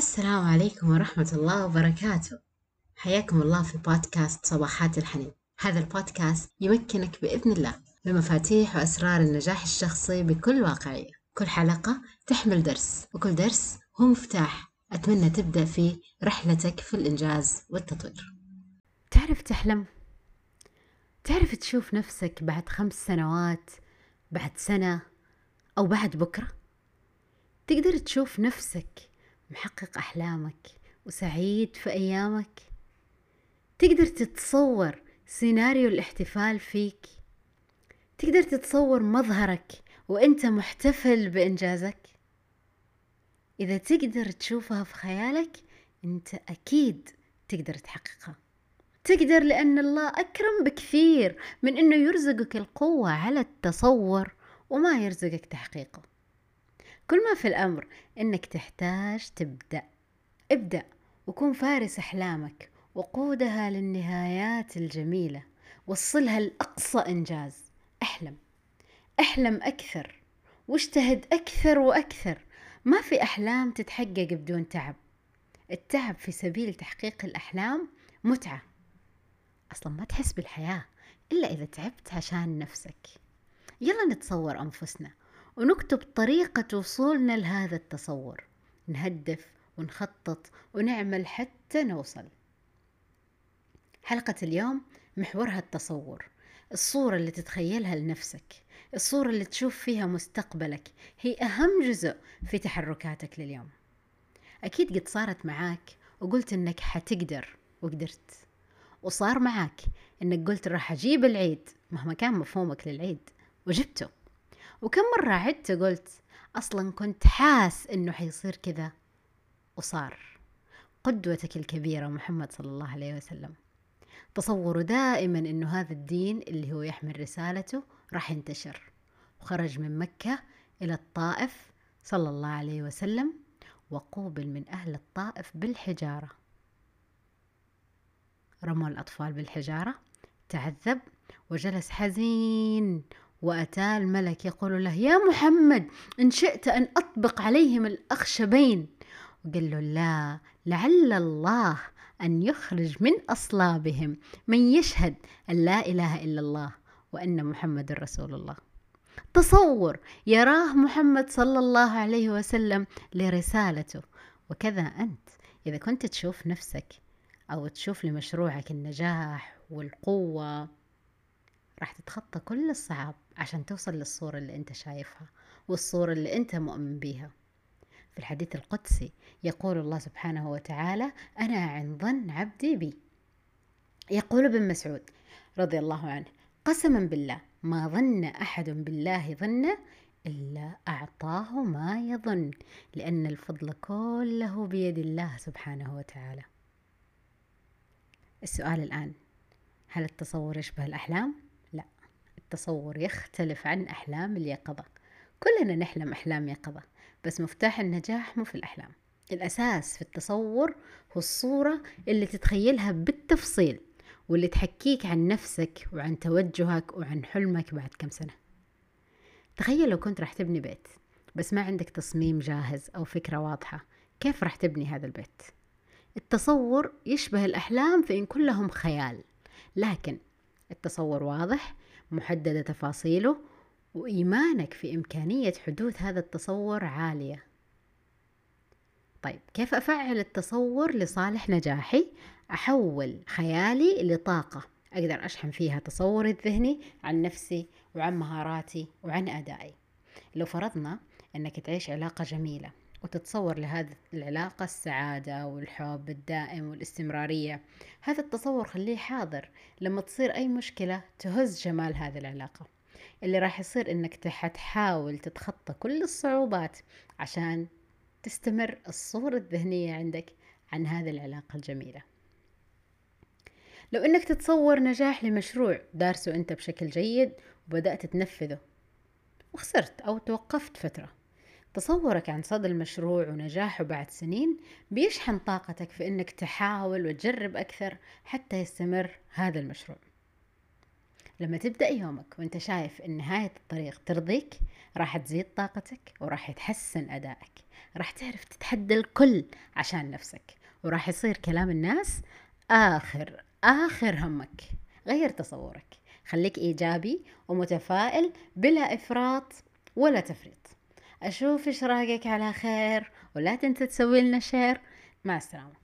السلام عليكم ورحمة الله وبركاته. حياكم الله في بودكاست صباحات الحنين. هذا البودكاست يمكنك بإذن الله بمفاتيح وأسرار النجاح الشخصي بكل واقعية. كل حلقة تحمل درس وكل درس هو مفتاح. أتمنى تبدأ فيه رحلتك في الإنجاز والتطوير. تعرف تحلم؟ تعرف تشوف نفسك بعد خمس سنوات بعد سنة أو بعد بكرة؟ تقدر تشوف نفسك محقق أحلامك وسعيد في أيامك؟ تقدر تتصور سيناريو الاحتفال فيك؟ تقدر تتصور مظهرك وأنت محتفل بإنجازك؟ إذا تقدر تشوفها في خيالك أنت أكيد تقدر تحققها. تقدر لأن الله أكرم بكثير من أنه يرزقك القوة على التصور وما يرزقك تحقيقه. كل ما في الأمر أنك تحتاج تبدأ. ابدأ وكن فارس أحلامك وقودها للنهايات الجميلة وصلها لأقصى إنجاز. أحلم. أحلم أكثر واجتهد أكثر وأكثر. ما في أحلام تتحقق بدون تعب. التعب في سبيل تحقيق الأحلام متعة. أصلا ما تحس بالحياة إلا إذا تعبت عشان نفسك. يلا نتصور أنفسنا. ونكتب طريقة وصولنا لهذا التصور. نهدف ونخطط ونعمل حتى نوصل. حلقة اليوم محورها التصور. الصورة اللي تتخيلها لنفسك. الصورة اللي تشوف فيها مستقبلك. هي أهم جزء في تحركاتك لليوم. أكيد قد صارت معاك وقلت إنك حتقدر وقدرت. وصار معاك إنك قلت راح أجيب العيد مهما كان مفهومك للعيد وجبته. وكم مرة عدت قلت أصلا كنت حاس إنه حيصير كذا؟ وصار قدوتك الكبيرة محمد صلى الله عليه وسلم. تصوروا دائما إنه هذا الدين اللي هو يحمل رسالته راح ينتشر. وخرج من مكة إلى الطائف صلى الله عليه وسلم وقوبل من أهل الطائف بالحجارة. رموا الأطفال بالحجارة تعذب وجلس حزين وأتى الملك يقول له يا محمد إن شئت أن أطبق عليهم الأخشبين. وقال له لا لعل الله أن يخرج من أصلابهم من يشهد أن لا إله إلا الله وأن محمد رسول الله. تصور يراه محمد صلى الله عليه وسلم لرسالته. وكذا أنت إذا كنت تشوف نفسك أو تشوف لمشروعك النجاح والقوة راح تتخطى كل الصعاب عشان توصل للصورة اللي أنت شايفها والصورة اللي أنت مؤمن بيها. في الحديث القدسي يقول الله سبحانه وتعالى أنا عند ظن عبدي بي. يقول ابن مسعود رضي الله عنه قسما بالله ما ظن أحد بالله ظن إلا أعطاه ما يظن لأن الفضل كله بيد الله سبحانه وتعالى. السؤال الآن هل التصور يشبه الأحلام؟ لا التصور يختلف عن أحلام اليقظة. كلنا نحلم أحلام يقظة بس مفتاح النجاح مو في الأحلام. الأساس في التصور هو الصورة اللي تتخيلها بالتفصيل واللي تحكيك عن نفسك وعن توجهك وعن حلمك بعد كم سنة. تخيل لو كنت راح تبني بيت بس ما عندك تصميم جاهز أو فكرة واضحة كيف راح تبني هذا البيت؟ التصور يشبه الأحلام في إن كلهم خيال لكن التصور واضح محددة تفاصيله وإيمانك في إمكانية حدوث هذا التصور عالية. طيب كيف أفعل التصور لصالح نجاحي؟ أحول خيالي لطاقة. أقدر أشحن فيها تصوري الذهني عن نفسي وعن مهاراتي وعن أدائي. لو فرضنا أنك تعيش علاقة جميلة. وتتصور لهذه العلاقة السعادة والحب الدائم والاستمرارية. هذا التصور خليه حاضر. لما تصير أي مشكلة تهز جمال هذه العلاقة. اللي راح يصير إنك حتحاول تتخطى كل الصعوبات عشان تستمر الصورة الذهنية عندك عن هذه العلاقة الجميلة. لو إنك تتصور نجاح لمشروع دارسه أنت بشكل جيد وبدأت تنفذه وخسرت أو توقفت فترة تصورك عن صدى المشروع ونجاحه بعد سنين بيشحن طاقتك في إنك تحاول وتجرب أكثر حتى يستمر هذا المشروع. لما تبدأ يومك وأنت شايف إن نهاية الطريق ترضيك راح تزيد طاقتك وراح يتحسن أدائك. راح تعرف تتحدى الكل عشان نفسك وراح يصير كلام الناس آخر آخر همك. غير تصورك خليك إيجابي ومتفائل بلا إفراط ولا تفريط. أشوف إيش رأيك على خير ولا تنسى تسوي لنا شير مع السلامة.